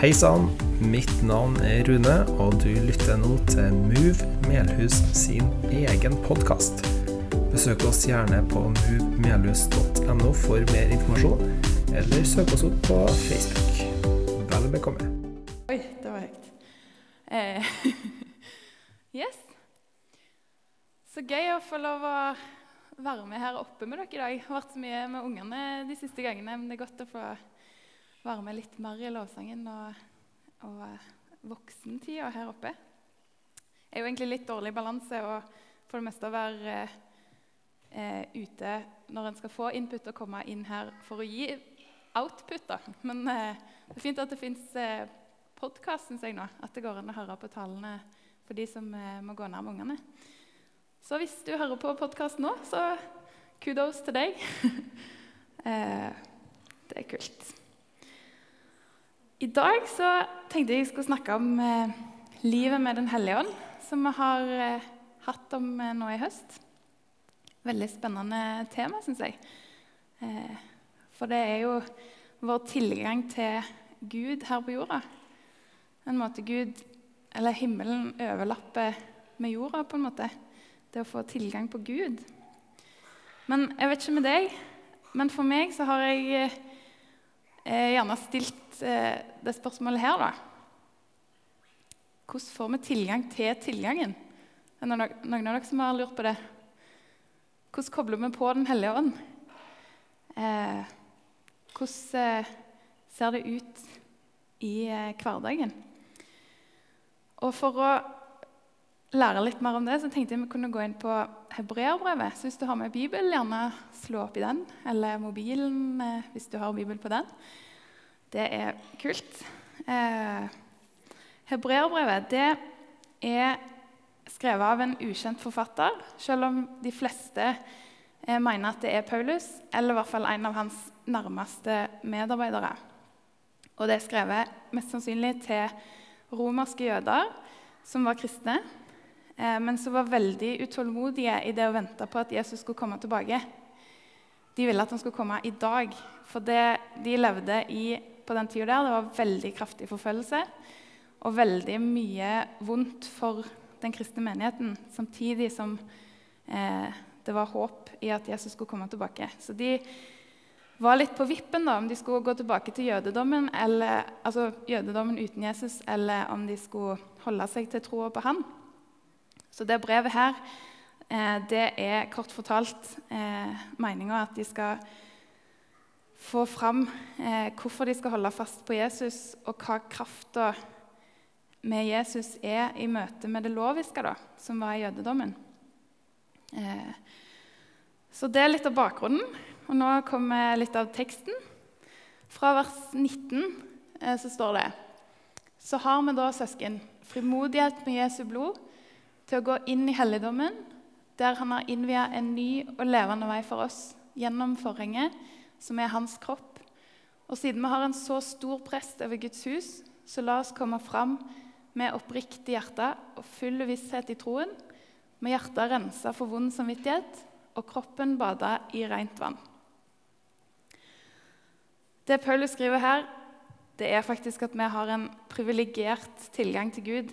Hei sann, mitt navn er Rune, og du lytter nå til Move Melhus sin egen podkast. Besøk oss gjerne på movemelhus.no for mer informasjon, eller søk oss opp på Facebook. Vel bekomme. Oi, det var høyt. Eh, yes. Så gøy å få lov å være med her oppe med dere i dag. Jeg har vært så mye med ungene de siste gangene, men det er godt å få være med litt mer i lovsangen og, og voksentida her oppe. Det er jo egentlig litt dårlig balanse å for det meste være eh, ute når en skal få input og komme inn her for å gi output. da. Men eh, det er fint at det fins eh, podkast, syns jeg nå. At det går an å høre på tallene for de som eh, må gå nærme ungene. Så hvis du hører på podkast nå, så kudos til deg. eh, det er kult. I dag så tenkte jeg jeg skulle snakke om eh, livet med Den hellige ånd, som vi har eh, hatt om eh, nå i høst. Veldig spennende tema, syns jeg. Eh, for det er jo vår tilgang til Gud her på jorda. En måte Gud, eller himmelen, overlapper med jorda, på en måte. Det å få tilgang på Gud. Men jeg vet ikke med deg, men for meg så har jeg eh, gjerne stilt eh, det spørsmålet her, da. Hvordan får vi tilgang til tilgangen? Er det noen av dere som har lurt på det? Hvordan kobler vi på Den hellige ånd? Eh, hvordan eh, ser det ut i eh, hverdagen? Og for å lære litt mer om det, så tenkte jeg vi kunne gå inn på hebreerbrevet. Så hvis du har med Bibel, gjerne slå opp i den. Eller mobilen eh, hvis du har Bibel på den. Det er kult. Eh, hebreerbrevet det er skrevet av en ukjent forfatter, selv om de fleste eh, mener at det er Paulus, eller i hvert fall en av hans nærmeste medarbeidere. Og det er skrevet mest sannsynlig til romerske jøder som var kristne, men som var veldig utålmodige i det å vente på at Jesus skulle komme tilbake. De ville at han skulle komme i dag, for det de levde i på den tida der. Det var veldig kraftig forfølgelse og veldig mye vondt for den kristne menigheten, samtidig som eh, det var håp i at Jesus skulle komme tilbake. Så de var litt på vippen da, om de skulle gå tilbake til jødedommen, eller, altså jødedommen uten Jesus, eller om de skulle holde seg til troa på han. Så det brevet her, eh, det er kort fortalt eh, meninga at de skal få fram eh, hvorfor de skal holde fast på Jesus, og hva krafta med Jesus er i møte med det loviske, da, som var i jødedommen. Eh, så det er litt av bakgrunnen. Og nå kommer litt av teksten. Fra vers 19 eh, så står det Så har vi da, søsken, frimodighet med Jesu blod til å gå inn i helligdommen, der han har innvia en ny og levende vei for oss gjennom forhenget som er hans kropp. Og siden vi har en så stor prest over Guds hus, så la oss komme fram med oppriktig hjerte og full visshet i troen, med hjertet rensa for vond samvittighet og kroppen bada i rent vann. Det Paulus skriver her, det er faktisk at vi har en privilegert tilgang til Gud.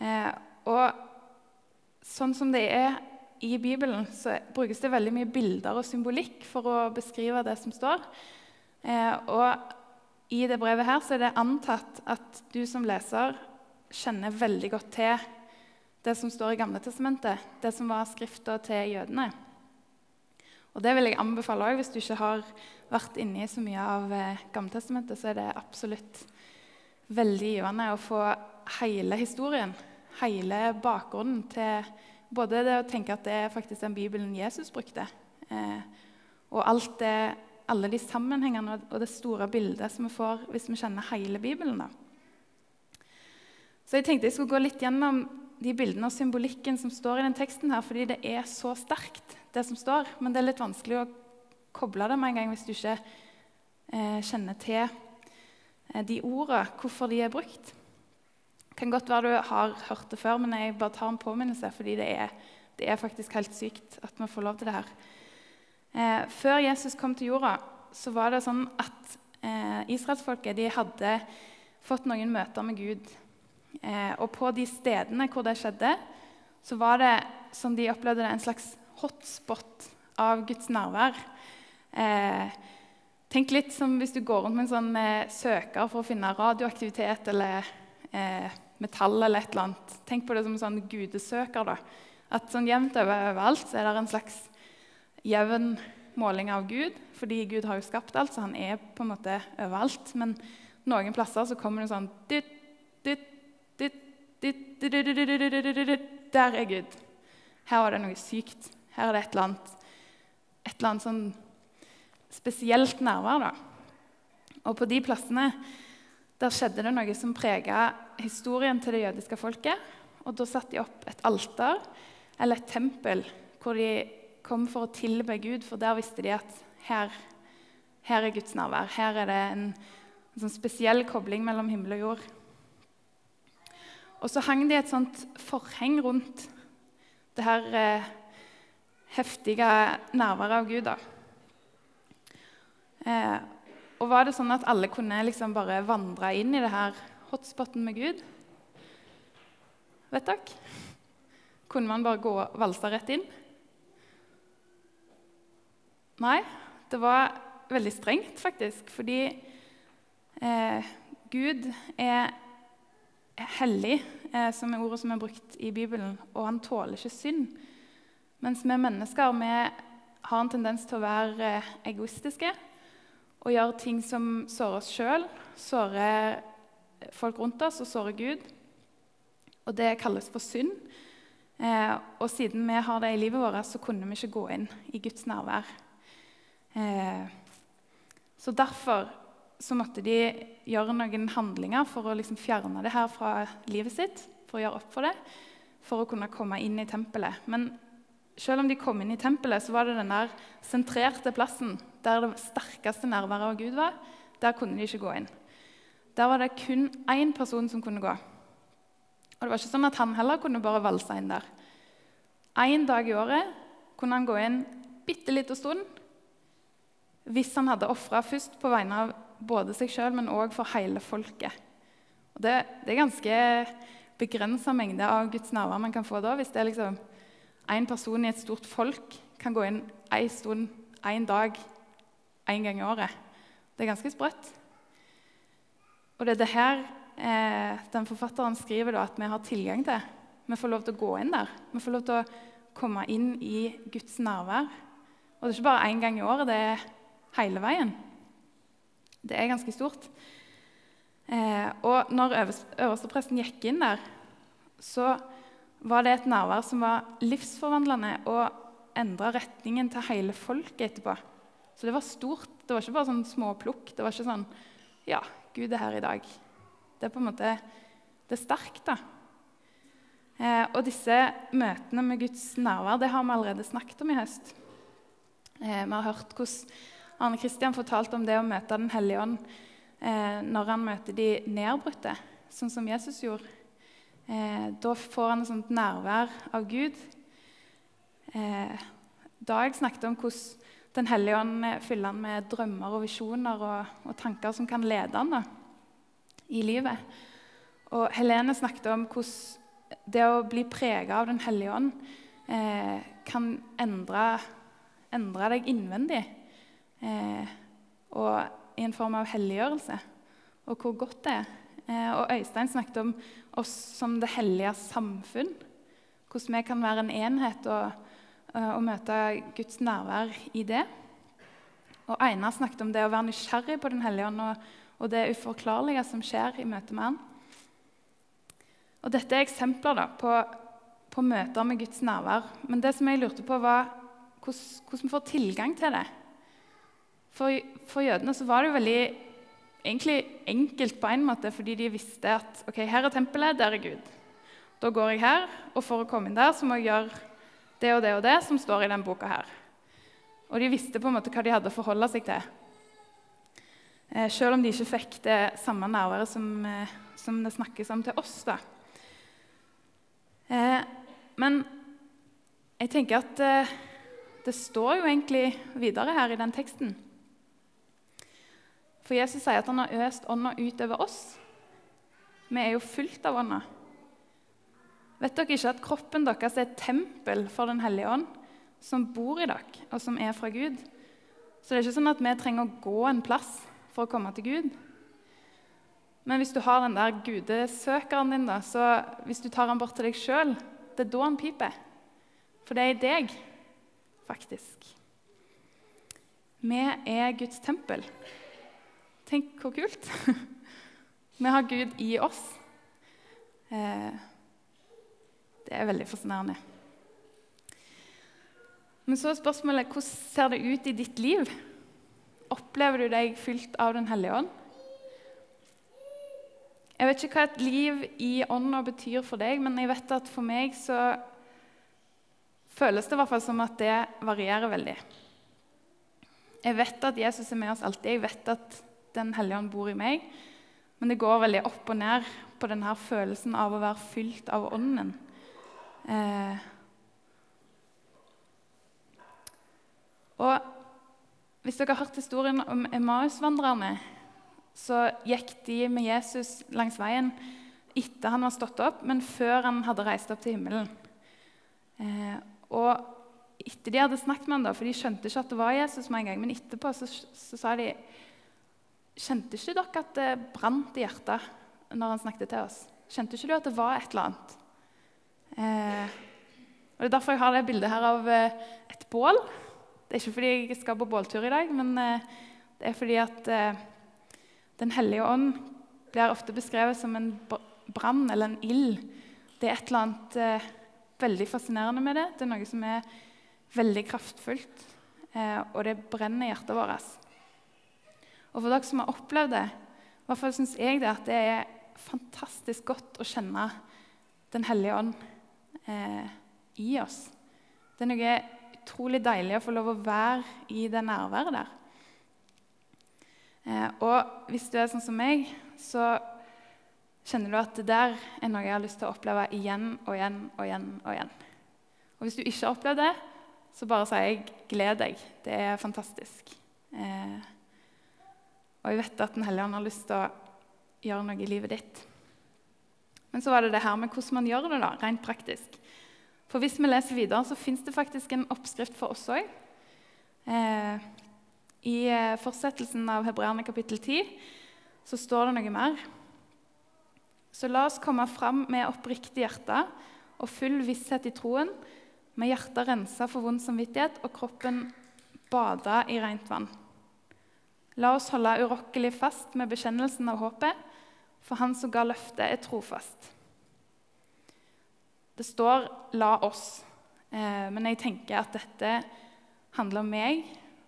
Eh, og sånn som det er i Bibelen så brukes det veldig mye bilder og symbolikk for å beskrive det som står. Eh, og i det brevet her så er det antatt at du som leser kjenner veldig godt til det som står i Gamle testamentet, det som var skrifta til jødene. Og Det vil jeg anbefale òg. Hvis du ikke har vært inne i så mye av Gammeltestamentet, Gamletestamentet, så er det absolutt veldig givende å få hele historien, hele bakgrunnen til både det å tenke at det er faktisk den Bibelen Jesus brukte, eh, og alt det, alle de sammenhengene og det store bildet som vi får hvis vi kjenner hele Bibelen. Da. Så jeg tenkte jeg skulle gå litt gjennom de bildene og symbolikken som står i den teksten, her, fordi det er så sterkt, det som står. Men det er litt vanskelig å koble det med en gang hvis du ikke eh, kjenner til eh, de ordene, hvorfor de er brukt kan godt være du har hørt det før, men jeg bare tar en påminnelse, fordi det er, det er faktisk helt sykt at vi får lov til det her. Eh, før Jesus kom til jorda, så var det sånn at eh, israelsfolket de hadde fått noen møter med Gud. Eh, og på de stedene hvor det skjedde, så var det som de opplevde det, en slags hotspot av Guds nærvær. Eh, tenk litt som hvis du går rundt med en sånn eh, søker for å finne radioaktivitet eller eh, metall eller et eller annet. Tenk på det som en sånn gudesøker. da. At sånn jevnt over overalt så er det en slags jevn måling av Gud. Fordi Gud har jo skapt alt, så han er på en måte overalt. Men noen plasser så kommer det sånn Der er Gud. Her var det noe sykt. Her er det et eller annet, et eller annet sånn spesielt nærvær. da. Og på de plassene der skjedde det noe som prega historien til det jødiske folket. Og da satte de opp et alter, eller et tempel, hvor de kom for å tilbe Gud. For der visste de at her, her er Guds nærvær. Her er det en, en sånn spesiell kobling mellom himmel og jord. Og så hang de et sånt forheng rundt det her eh, heftige nærværet av Gud. da. Eh, og var det sånn at alle kunne liksom bare vandre inn i det her hotspoten med Gud? Vet dere? Kunne man bare gå og valse rett inn? Nei, det var veldig strengt, faktisk. Fordi eh, Gud er hellig, eh, som er ordet som er brukt i Bibelen, og han tåler ikke synd. Mens vi mennesker vi har en tendens til å være eh, egoistiske og gjøre ting som sårer oss sjøl, sårer folk rundt oss og sårer Gud. Og det kalles for synd. Eh, og siden vi har det i livet vårt, så kunne vi ikke gå inn i Guds nærvær. Eh, så derfor så måtte de gjøre noen handlinger for å liksom fjerne det her fra livet sitt. For å gjøre opp for det, for å kunne komme inn i tempelet. Men selv om de kom inn i tempelet, så var det den der sentrerte plassen der det sterkeste nærværet av Gud var. Der kunne de ikke gå inn. Der var det kun én person som kunne gå. Og det var ikke sånn at han heller kunne bare valse inn der. Én dag i året kunne han gå inn bitte liten stund hvis han hadde ofra først på vegne av både seg sjøl, men òg for hele folket. Og det, det er ganske begrensa mengde av Guds nærvær man kan få da. Hvis det er liksom én person i et stort folk kan gå inn én stund, én dag, én gang i året. Det er ganske sprøtt. Og det er det her eh, den forfatteren skriver da, at vi har tilgang til. Vi får lov til å gå inn der. Vi får lov til å komme inn i Guds nærvær. Og det er ikke bare én gang i året, det er hele veien. Det er ganske stort. Eh, og når øverstepresten gikk inn der, så var det et nærvær som var livsforvandlende og endra retningen til hele folket etterpå. Så det var stort. Det var ikke bare sånn småplukk. Det var ikke sånn Ja, Gud er her i dag. Det er på en måte det er sterkt, da. Eh, og disse møtene med Guds nærvær det har vi allerede snakket om i høst. Eh, vi har hørt hvordan Arne Kristian fortalte om det å møte Den hellige ånd eh, når han møter de nedbrutte, sånn som Jesus gjorde. Eh, da får han et sånt nærvær av Gud. Eh, jeg snakket om hvordan Den hellige ånd fyller han med drømmer og visjoner og, og tanker som kan lede han da, i livet. Og Helene snakket om hvordan det å bli prega av Den hellige ånd eh, kan endre, endre, deg innvendig. Eh, og i en form av helliggjørelse. Og hvor godt det er. Eh, og Øystein snakket om oss som det hellige samfunn. Hvordan vi kan være en enhet og, og møte Guds nærvær i det. Og Einar snakket om det å være nysgjerrig på Den hellige ånd og, og det uforklarlige som skjer i møte med Han. Og Dette er eksempler da, på, på, møter med Guds nærvær. Men det som jeg lurte på, var hvordan vi får tilgang til det. For, for jødene så var det jo veldig egentlig enkelt på en måte, fordi de visste at ok, her er tempelet, der er Gud. Da går jeg her, og for å komme inn der så må jeg gjøre det og det og det som står i denne boka. her. Og de visste på en måte hva de hadde å forholde seg til. Eh, selv om de ikke fikk det samme nærværet som, eh, som, det snakkes om til oss. da. Eh, men jeg tenker at det står jo egentlig videre her i den teksten For Jesus sier at han har øst ånda ut over oss. Vi er jo fullt av ånda. Vet dere ikke at kroppen deres er et tempel for Den hellige ånd, som bor i dere, og som er fra Gud? Så det er ikke sånn at vi trenger å gå en plass for å komme til Gud. Men hvis du har den der gudesøkeren din, da, så hvis du tar den bort til deg sjøl, det er da han piper. For det er i deg, faktisk. Vi er Guds tempel. Tenk hvor kult. Vi har Gud i oss. Eh, det er veldig fascinerende. Men så er spørsmålet hvordan ser det ut i ditt liv? Opplever du deg fylt av Den hellige ånd? Jeg vet ikke hva et liv i ånda betyr for deg, men jeg vet at for meg så føles det i hvert fall som at det varierer veldig. Jeg vet at Jesus er med oss alltid, jeg vet at Den hellige ånd bor i meg. Men det går veldig opp og ned på denne følelsen av å være fylt av Ånden. Eh, og hvis dere har hørt historien om Emmaus-vandrerne, så gikk de med Jesus langs veien etter han var stått opp, men før han hadde reist opp til himmelen. Eh, og etter de hadde snakket med ham, for de skjønte ikke at det var Jesus med en gang, men etterpå så, så sa de Kjente ikke dere at det brant i hjertet når han snakket til oss? Kjente ikke du at det var et eller annet? Eh, og Det er derfor jeg har det bildet her av eh, et bål. Det er ikke fordi jeg skal på båltur i dag, men eh, det er fordi at eh, Den hellige ånd blir ofte beskrevet som en brann eller en ild. Det er et eller annet veldig fascinerende med det. Det er noe som er veldig kraftfullt, og det brenner hjertet vårt. Og for dere som har opplevd det, i hvert fall syns jeg det at det er fantastisk godt å kjenne Den hellige ånd eh, i oss. Det er noe utrolig deilig å få lov å være i det nærværet der. Eh, og hvis du er sånn som meg, så kjenner du at det der er noe jeg har lyst til å oppleve igjen og igjen og igjen. Og igjen. Og hvis du ikke har opplevd det, så bare sier jeg 'gled deg'. Det er fantastisk. Eh, og jeg vet at Den hellige ånd har lyst til å gjøre noe i livet ditt. Men så var det det her med hvordan man gjør det da, rent praktisk. For hvis vi leser videre, så fins det faktisk en oppskrift for oss òg. Eh, I eh, fortsettelsen av Hebreerne kapittel 10 så står det noe mer. Så la oss komme fram med oppriktig hjerte og full visshet i troen, med hjertet rensa for vond samvittighet og kroppen bada i rent vann. La oss holde urokkelig fast med bekjennelsen av håpet, for Han som ga løftet, er trofast. Det står 'la oss', eh, men jeg tenker at dette handler om meg,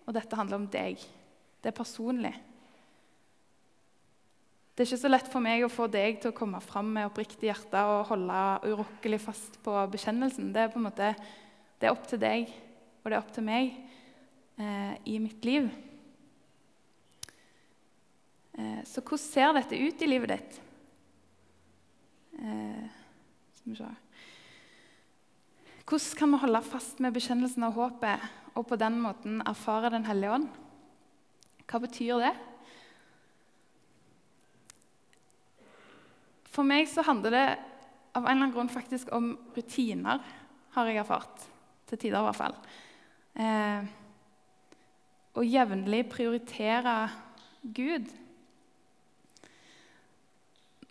og dette handler om deg. Det er personlig. Det er ikke så lett for meg å få deg til å komme fram med oppriktig hjerte og holde urokkelig fast på bekjennelsen. Det er på en måte, det er opp til deg, og det er opp til meg eh, i mitt liv. Eh, så hvordan ser dette ut i livet ditt? Eh, Hvordan kan vi holde fast med bekjennelsen av håpet og på den måten erfare Den hellige ånd? Hva betyr det? For meg så handler det av en eller annen grunn faktisk om rutiner, har jeg erfart. Til tider, i hvert fall. Eh, å jevnlig prioritere Gud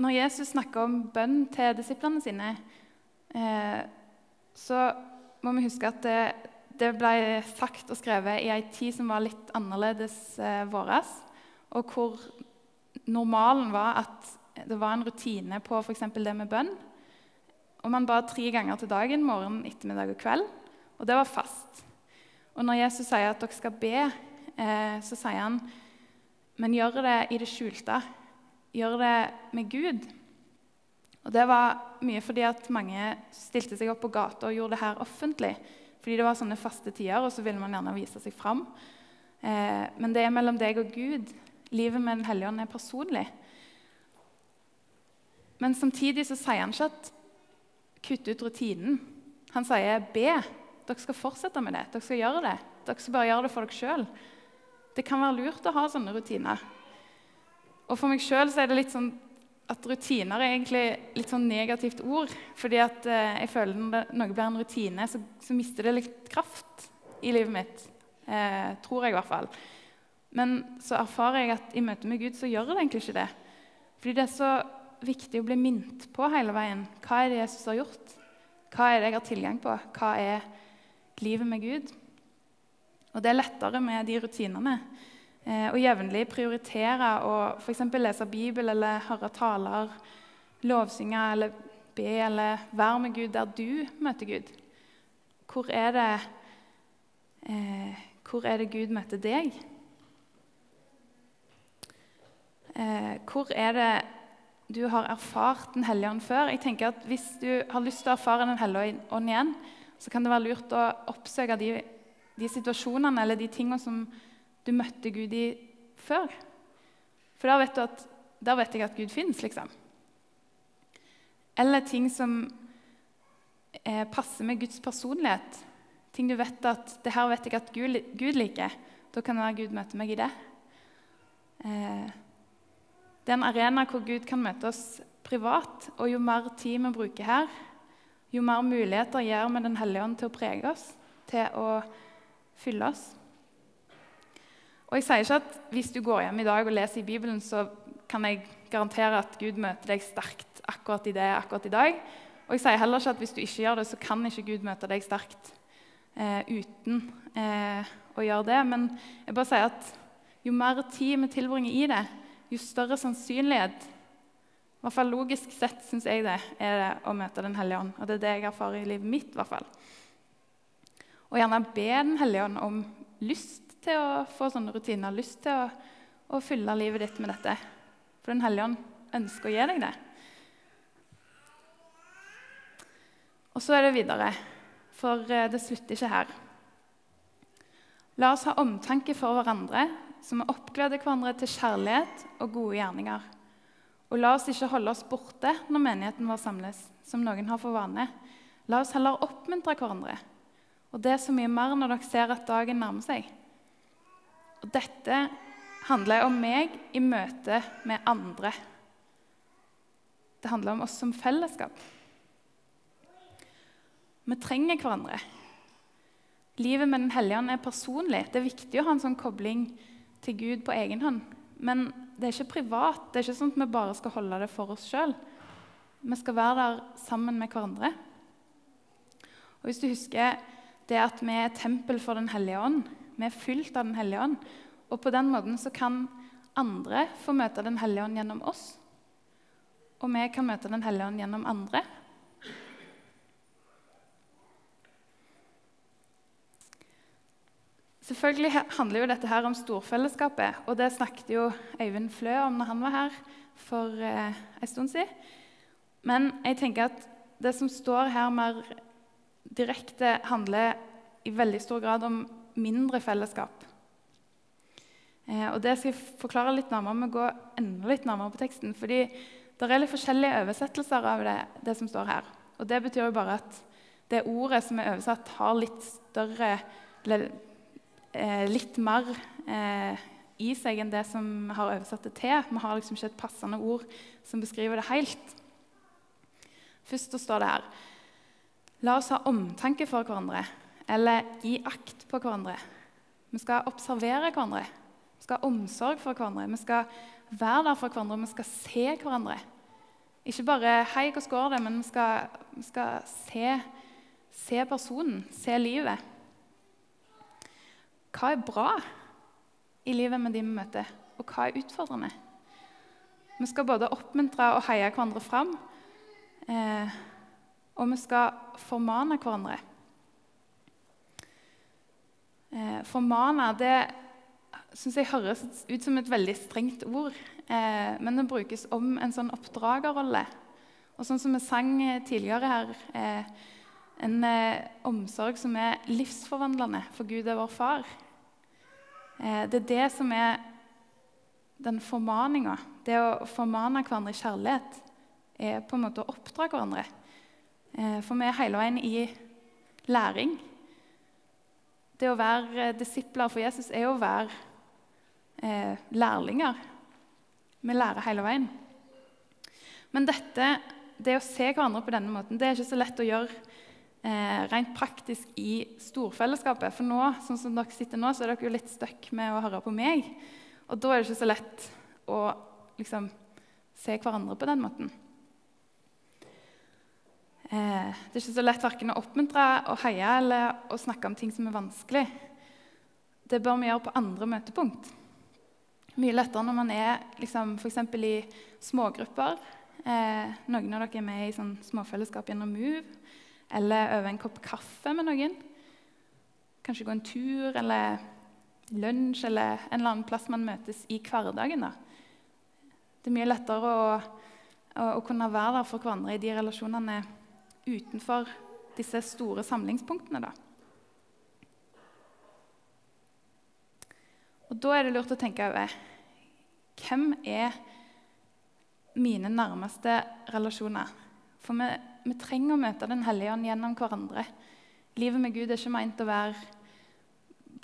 når Jesus snakker om bønn til disiplene sine, eh, så må vi huske at det, det, ble sagt og skrevet i ei tid som var litt annerledes eh, våres, og hvor normalen var at det var en rutine på f.eks. det med bønn. Og man ba tre ganger til dagen, morgen, ettermiddag og kveld. Og det var fast. Og når Jesus sier at dere skal be, eh, så sier han men gjør det i det skjulte gjøre det med Gud. Og Det var mye fordi at mange stilte seg opp på gata og gjorde det her offentlig. Fordi det var sånne faste tider, og så ville man gjerne vise seg fram. Eh, men det er mellom deg og Gud. Livet med Den hellige ånd er personlig. Men samtidig så sier han ikke at kutt ut rutinen. Han sier be. Dere skal fortsette med det. Dere skal gjøre det. Dere skal bare gjøre det for dere sjøl. Det kan være lurt å ha sånne rutiner. Og for meg sjøl er det litt sånn at rutiner er egentlig litt sånn negativt ord. Fordi at eh, jeg føler når noe blir en rutine, så, så, mister det litt kraft i livet mitt. Eh, tror jeg i hvert fall. Men så erfarer jeg at i møte med Gud så gjør det egentlig ikke det. Fordi det er så viktig å bli minnet på hele veien. Hva er det Jesus har gjort? Hva er det jeg har tilgang på? Hva er livet med Gud? Og det er lettere med de rutinene. Eh, å jevnlig prioritere å f.eks. lese Bibel eller høre taler, lovsynge eller be eller være med Gud der du møter Gud. Hvor er det, eh, hvor er det Gud møter deg? Eh, hvor er det du har erfart Den hellige ånd før? Jeg tenker at Hvis du har lyst til å erfare Den hellige ånd igjen, så kan det være lurt å oppsøke de, de situasjonene eller de tingene som du møtte Gud i før. For da vet, at, da vet jeg at Gud fins, liksom. Eller ting som eh, passer med Guds personlighet. Ting du vet at det her vet jeg at Gud, Gud liker. Da kan det være Gud møter meg i det. Eh, det er en arena hvor Gud kan møte oss privat. Og jo mer tid vi bruker her, jo mer muligheter gir vi Den hellige ånd til å prege oss, til å fylle oss. Og jeg sier ikke at hvis du går hjem i dag og leser i Bibelen, så kan jeg garantere at Gud møter deg sterkt akkurat i det akkurat i dag. Og jeg sier heller ikke at hvis du ikke gjør det, så kan ikke Gud møte deg sterkt eh, uten eh, å gjøre det. Men jeg bare sier at jo mer tid vi tilbringer i det, jo større sannsynlighet i hvert fall Logisk sett syns jeg det er det å møte Den hellige ånd. Og det er det jeg erfarer i livet mitt. I hvert fall. Og gjerne be Den hellige ånd om lyst til å få sånne rutiner, lyst til å, å fylle livet ditt med dette. For Den hellige ånd ønsker å gi deg det. Og så er det videre, for eh, det slutter ikke her. La oss ha omtanke for hverandre, så vi oppgleder hverandre til kjærlighet og gode gjerninger. Og la oss ikke holde oss borte når menigheten vår samles, som noen har for vane. La oss heller oppmuntre hverandre. Og det er så mye mer når dere ser at dagen nærmer seg. Og dette handler om meg i møte med andre. Det handler om oss som fellesskap. Vi trenger hverandre. Livet med Den hellige ånd er personlig. Det er viktig å ha en sånn kobling til Gud på egen hånd. Men det er ikke privat. Det er ikke sånn at vi bare skal holde det for oss sjøl. Vi skal være der sammen med hverandre. Og Hvis du husker det at vi er tempel for Den hellige ånd, vi er fylt av Den hellige ånd. Og på den måten så kan andre få møte Den hellige ånd gjennom oss. Og vi kan møte Den hellige ånd gjennom andre. Selvfølgelig handler jo dette her om storfellesskapet, og det snakket jo Øyvind Flø om når han var her for eh, en stund siden. Men jeg tenker at det som står her mer direkte, handler i veldig stor grad om mindre fellesskap. Eh, og Det skal jeg forklare litt nærmere. Vi går enda litt nærmere på teksten. fordi det er litt forskjellige oversettelser av det, det, som står her. Og Det betyr jo bare at det ordet som er oversatt, har litt større eh, litt mer eh, i seg enn det som vi har oversatt det til. Vi har liksom ikke et passende ord som beskriver det helt. Først står det her La oss ha omtanke for hverandre, eller gi akt på hverandre. Vi skal observere hverandre, vi skal ha omsorg for hverandre. Vi skal være der for hverandre, vi skal se hverandre. Ikke bare 'hei, hvordan går det?', men vi skal, vi skal se, se personen, se livet. Hva er bra i livet med de vi møter, og hva er utfordrende? Vi skal både oppmuntre og heie hverandre fram, eh, og vi skal formane hverandre. Eh, formane det syns jeg høres ut som et veldig strengt ord, eh, men det brukes om en sånn oppdragerrolle. Og sånn som vi sang tidligere her eh, En eh, omsorg som er livsforvandlende, for Gud er vår far. Eh, det er det som er den formaninga. Det å formane hverandre i kjærlighet er på en måte å oppdra hverandre. Eh, for vi er hele veien i læring. Det å være disipler for Jesus er å være eh, lærlinger. Vi lærer hele veien. Men dette, det å se hverandre på denne måten det er ikke så lett å gjøre eh, rent praktisk i storfellesskapet. For nå, sånn som dere sitter nå, så er dere jo litt stuck med å høre på meg. Og da er det ikke så lett å liksom, se hverandre på den måten. Eh, det er ikke så lett verken å oppmuntre og heie eller å snakke om ting som er vanskelig. Det bør vi gjøre på andre møtepunkt. Mye lettere når man er liksom, f.eks. i smågrupper. Eh, noen av dere er med i sånn småfellesskap gjennom Move. Eller over en kopp kaffe med noen. Kanskje gå en tur eller lunsj eller en eller annen plass man møtes i hverdagen. Da. Det er mye lettere å, å, å kunne være der for hverandre i de relasjonene utenfor disse store samlingspunktene. Da. Og Da er det lurt å tenke over hvem er mine nærmeste relasjoner. For vi, vi trenger å møte Den hellige ånd gjennom hverandre. Livet med Gud er ikke meint å være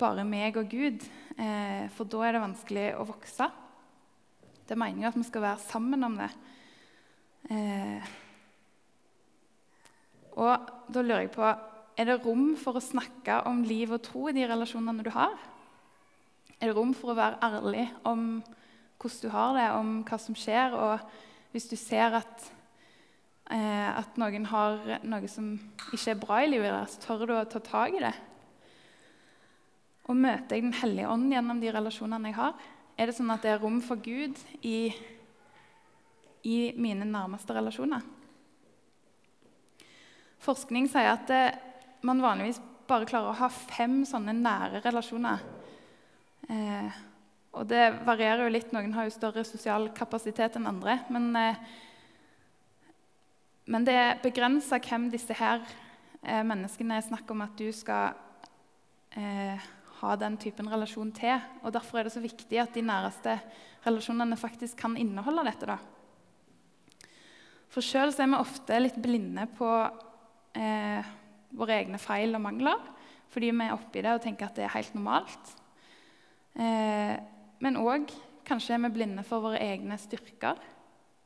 bare meg og Gud, eh, for da er det vanskelig å vokse. Det er meninga at vi skal være sammen om det. Eh, og da lurer jeg på Er det rom for å snakke om liv og tro i de relasjonene du har? Er det rom for å være ærlig om hvordan du har det, om hva som skjer? Og hvis du ser at, eh, at noen har noe som ikke er bra i livet deres, tør du å ta tak i det? Og møter jeg Den hellige ånd gjennom de relasjonene jeg har? Er det sånn at det er rom for Gud i, i mine nærmeste relasjoner? Forskning sier at det, man vanligvis bare klarer å ha fem sånne nære relasjoner. Eh, og det varierer jo litt. Noen har jo større sosial kapasitet enn andre. Men, eh, men det er begrensa hvem disse her eh, menneskene er snakk om at du skal eh, ha den typen relasjon til. Og Derfor er det så viktig at de næreste relasjonene faktisk kan inneholde dette. da. For sjøl er vi ofte litt blinde på eh, våre egne feil og mangler fordi vi er oppi det og tenker at det er helt normalt. Eh, men òg kanskje er vi blinde for våre egne styrker.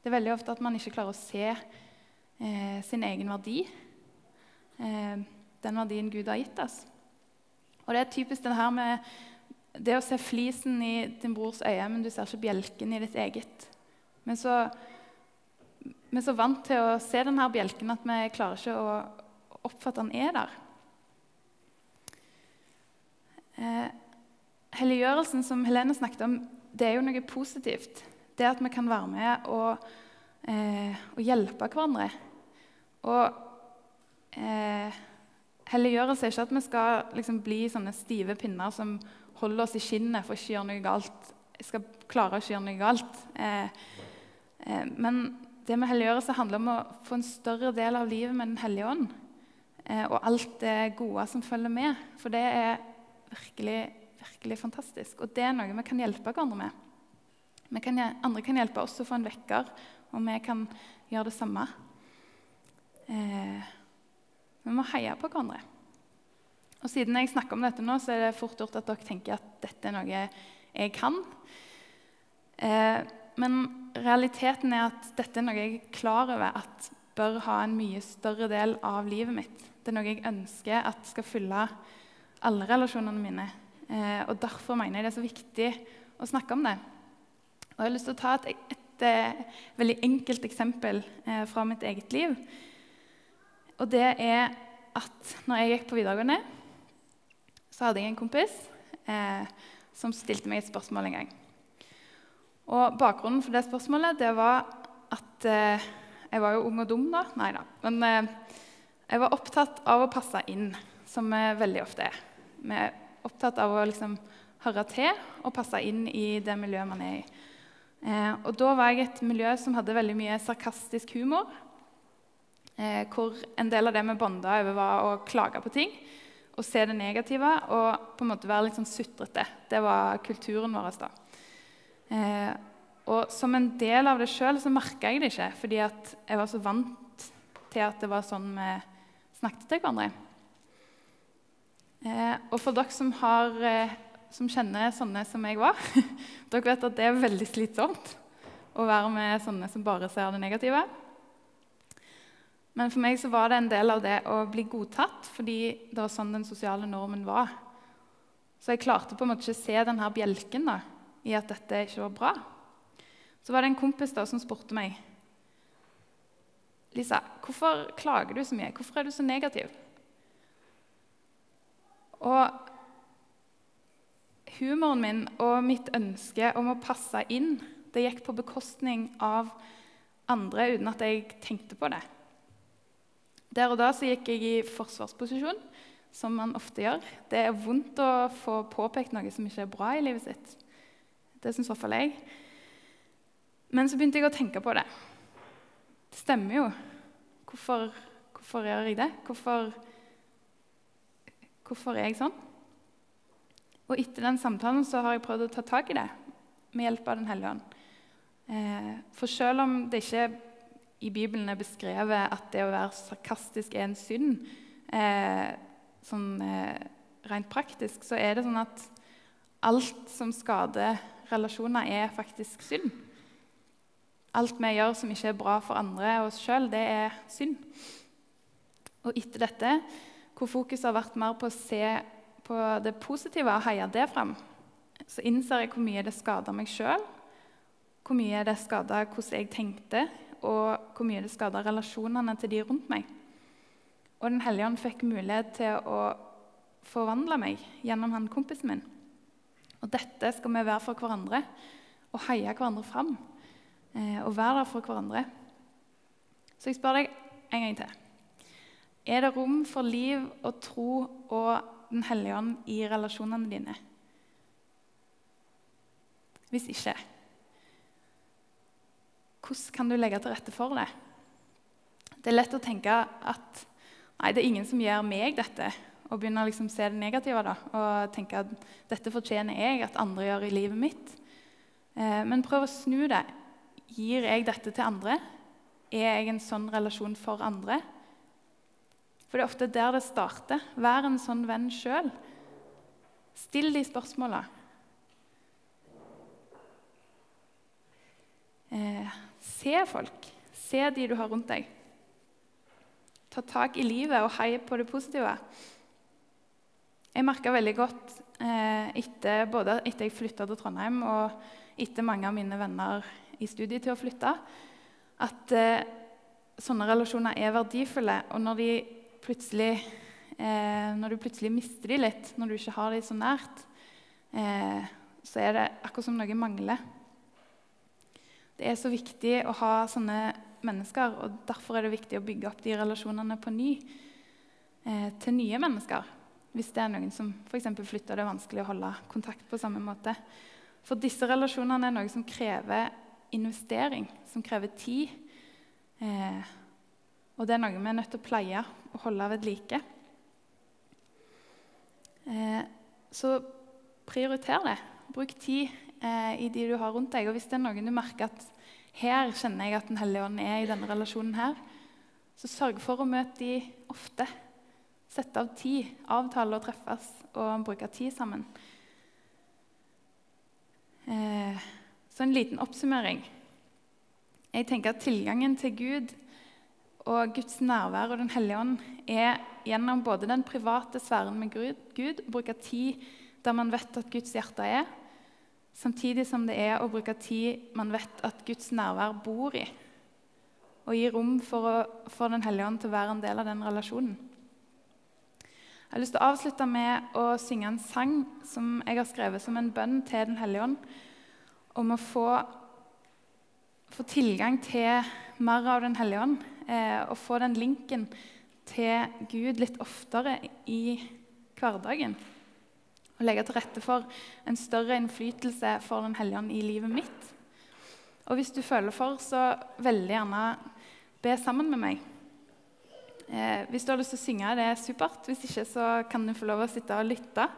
Det er veldig ofte at man ikke klarer å se eh, sin egen verdi. Eh, den verdien Gud har gitt oss. Og det er typisk det her med det å se flisen i din brors øye, men du ser ikke bjelken i ditt eget. Men så vi er så vant til å se denne bjelken at vi klarer ikke å oppfatte at den er der. Eh, helliggjørelsen som Helene snakket om, det er jo noe positivt. Det at vi kan være med og, eh, og hjelpe hverandre. Og eh, helliggjørelse er ikke at vi skal liksom, bli sånne stive pinner som holder oss i skinnet for å ikke gjøre noe galt. Jeg skal klare å ikke gjøre noe galt. Eh, eh, men det med helliggjørelse handler om å få en større del av livet med Den hellige ånd. Eh, og alt det gode som følger med. For det er virkelig, virkelig fantastisk. Og det er noe vi kan hjelpe hverandre med. Kan, andre kan hjelpe oss å få en vekker, og vi kan gjøre det samme. Eh, vi må heie på hverandre. Og Siden jeg snakker om dette nå, så er det fort gjort at dere tenker at dette er noe jeg kan. Eh, men realiteten er at dette er noe jeg er klar over at bør ha en mye større del av livet mitt. Det er noe jeg ønsker at skal fylle alle relasjonene mine. Eh, og Derfor mener jeg det er så viktig å snakke om det. Og Jeg har lyst til å ta et, et, et eh, veldig enkelt eksempel eh, fra mitt eget liv. Og det er at når jeg gikk på videregående, så hadde jeg en kompis eh, som stilte meg et spørsmål en gang. Og Bakgrunnen for det spørsmålet det var at eh, jeg var jo ung og dum da. Nei da. Men eh, jeg var opptatt av å passe inn, som vi veldig ofte er. Vi er opptatt av å liksom høre til og passe inn i det miljøet man er i. Eh, og da var jeg et miljø som hadde veldig mye sarkastisk humor. Eh, hvor en del av det vi bonda over, var å klage på ting og se det negative og på en måte være litt sånn sutrete. Det var kulturen vår da. Eh, og som en del av det sjøl så merka jeg det ikke, fordi jeg var så vant til at det var sånn vi snakket til hverandre. Eh, og for dere som, har, eh, som, kjenner sånne som jeg var, dere vet at det er veldig slitsomt. å være med sånne som bare ser det negative. Men for meg så var det en del av det å bli godtatt, fordi det var sånn den sosiale normen var. Så jeg klarte på en måte ikke å se denne bjelken da, i at dette ikke var bra. Så var det en kompis da som spurte meg Lisa, hvorfor klager du så mye? Hvorfor er du så negativ? Og humoren min og mitt ønske om å passe inn det gikk på bekostning av andre uten at jeg tenkte på det. Der og da så gikk jeg i forsvarsposisjon, som man ofte gjør. Det er vondt å få påpekt noe som ikke er bra i livet sitt. Det syns i hvert fall jeg. Men så begynte jeg å tenke på det. Det stemmer jo. Hvorfor, hvorfor gjør jeg det? Hvorfor, hvorfor er jeg sånn? Og etter den samtalen så har jeg prøvd å ta tak i det med hjelp av Den hellige ånd. Eh, for selv om det ikke i Bibelen er beskrevet at det å være sarkastisk er en synd, eh, sånn eh, rent praktisk, så er det sånn at alt som skader relasjoner, er faktisk synd. Alt vi gjør som ikke er bra for andre og oss sjøl, det er synd. Og etter dette, hvor fokuset har vært mer på å se på det positive og heie det fram, så innser jeg hvor mye det skader meg sjøl, hvor mye det skader hvordan jeg tenkte, og hvor mye det skader relasjonene til de rundt meg. Og Den hellige ånd fikk mulighet til å forvandle meg gjennom han kompisen min. Og dette skal vi være for hverandre og heie hverandre fram. Eh, og være der for hverandre. Så jeg spør deg en gang til. Er det rom for liv og tro og Den hellige ånd i relasjonene dine? Hvis ikke hvordan kan du legge til rette for det? Det er lett å tenke at nei, det er ingen som gjør meg dette, og begynne å liksom se det negative da, og tenke at dette fortjener jeg at andre gjør i livet mitt. Eh, men prøv å snu det. Gir jeg dette til andre? Er jeg en sånn relasjon for andre? For det er ofte der det starter. Vær en sånn venn sjøl. Still de spørsmåla. Eh, Se folk. Se de du har rundt deg. Ta tak i livet og hei på det positive. Jeg merka veldig godt eh, etter, både etter jeg flytta til Trondheim og etter mange av mine venner i studiet til å flytte, at eh, sånne relasjoner er verdifulle. Og når, eh, når du plutselig mister de litt, når du ikke har de så nært, eh, så er det akkurat som noe mangler. Det er så viktig å ha sånne mennesker, og derfor er det viktig å bygge opp de relasjonene på ny eh, til nye mennesker. Hvis det er noen som f.eks. flytter, det er vanskelig å holde kontakt på samme måte. For disse relasjonene er noe som krever investering, som krever tid. Eh, og det er noe vi er nødt til å pleie og holde ved like. Eh, så prioriter det. Bruk tid eh, i de du har rundt deg. Og hvis det er noen du merker at her kjenner jeg at Den hellige ånd er i denne relasjonen her, så sørg for å møte de ofte. Sette av tid, avtale å treffes og bruke tid sammen. Eh, så en liten oppsummering. Jeg tenker at Tilgangen til Gud og Guds nærvær og Den hellige ånd er gjennom både den private sfæren med Gud, å bruke tid der man vet at Guds hjerte er, Samtidig som det er å bruke tid man vet at Guds nærvær bor i, og gi rom for, å, for Den hellige ånd til å være en del av den relasjonen. Jeg har lyst til å avslutte med å synge en sang som jeg har skrevet som en bønn til Den hellige ånd, om å få, få tilgang til mer av Den hellige ånd, eh, og få den linken til Gud litt oftere i hverdagen og legge til rette for en større innflytelse for Den hellige ånd i livet mitt. Og hvis du føler for, så veldig gjerne be sammen med meg. Eh, hvis du har lyst til å synge, det er supert. Hvis ikke, så kan du få lov å sitte og lytte.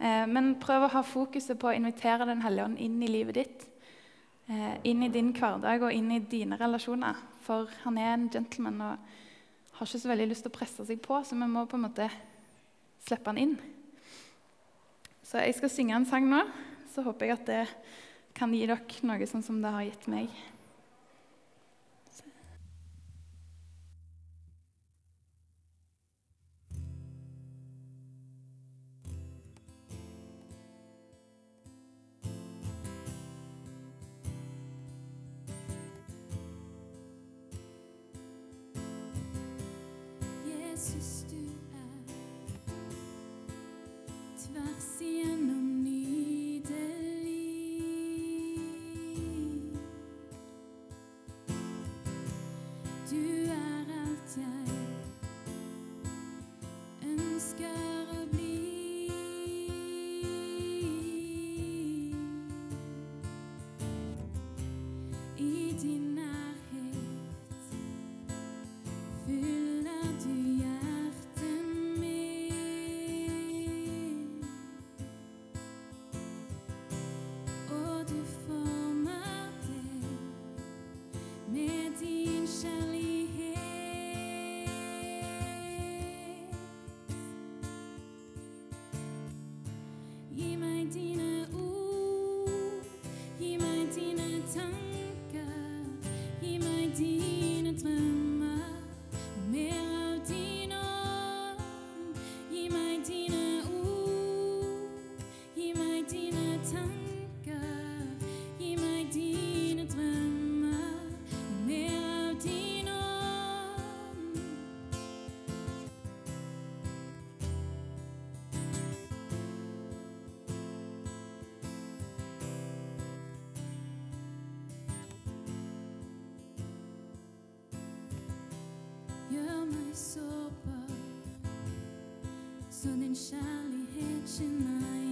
Eh, men prøv å ha fokuset på å invitere Den hellige ånd inn i livet ditt. Eh, inn i din hverdag og inn i dine relasjoner. For han er en gentleman og har ikke så veldig lyst til å presse seg på, så vi må på en måte slippe han inn. Så jeg skal synge en sang nå. Så håper jeg at det kan gi dere noe sånn som det har gitt meg. Gjør meg sårbar, så din kjærlighet skinner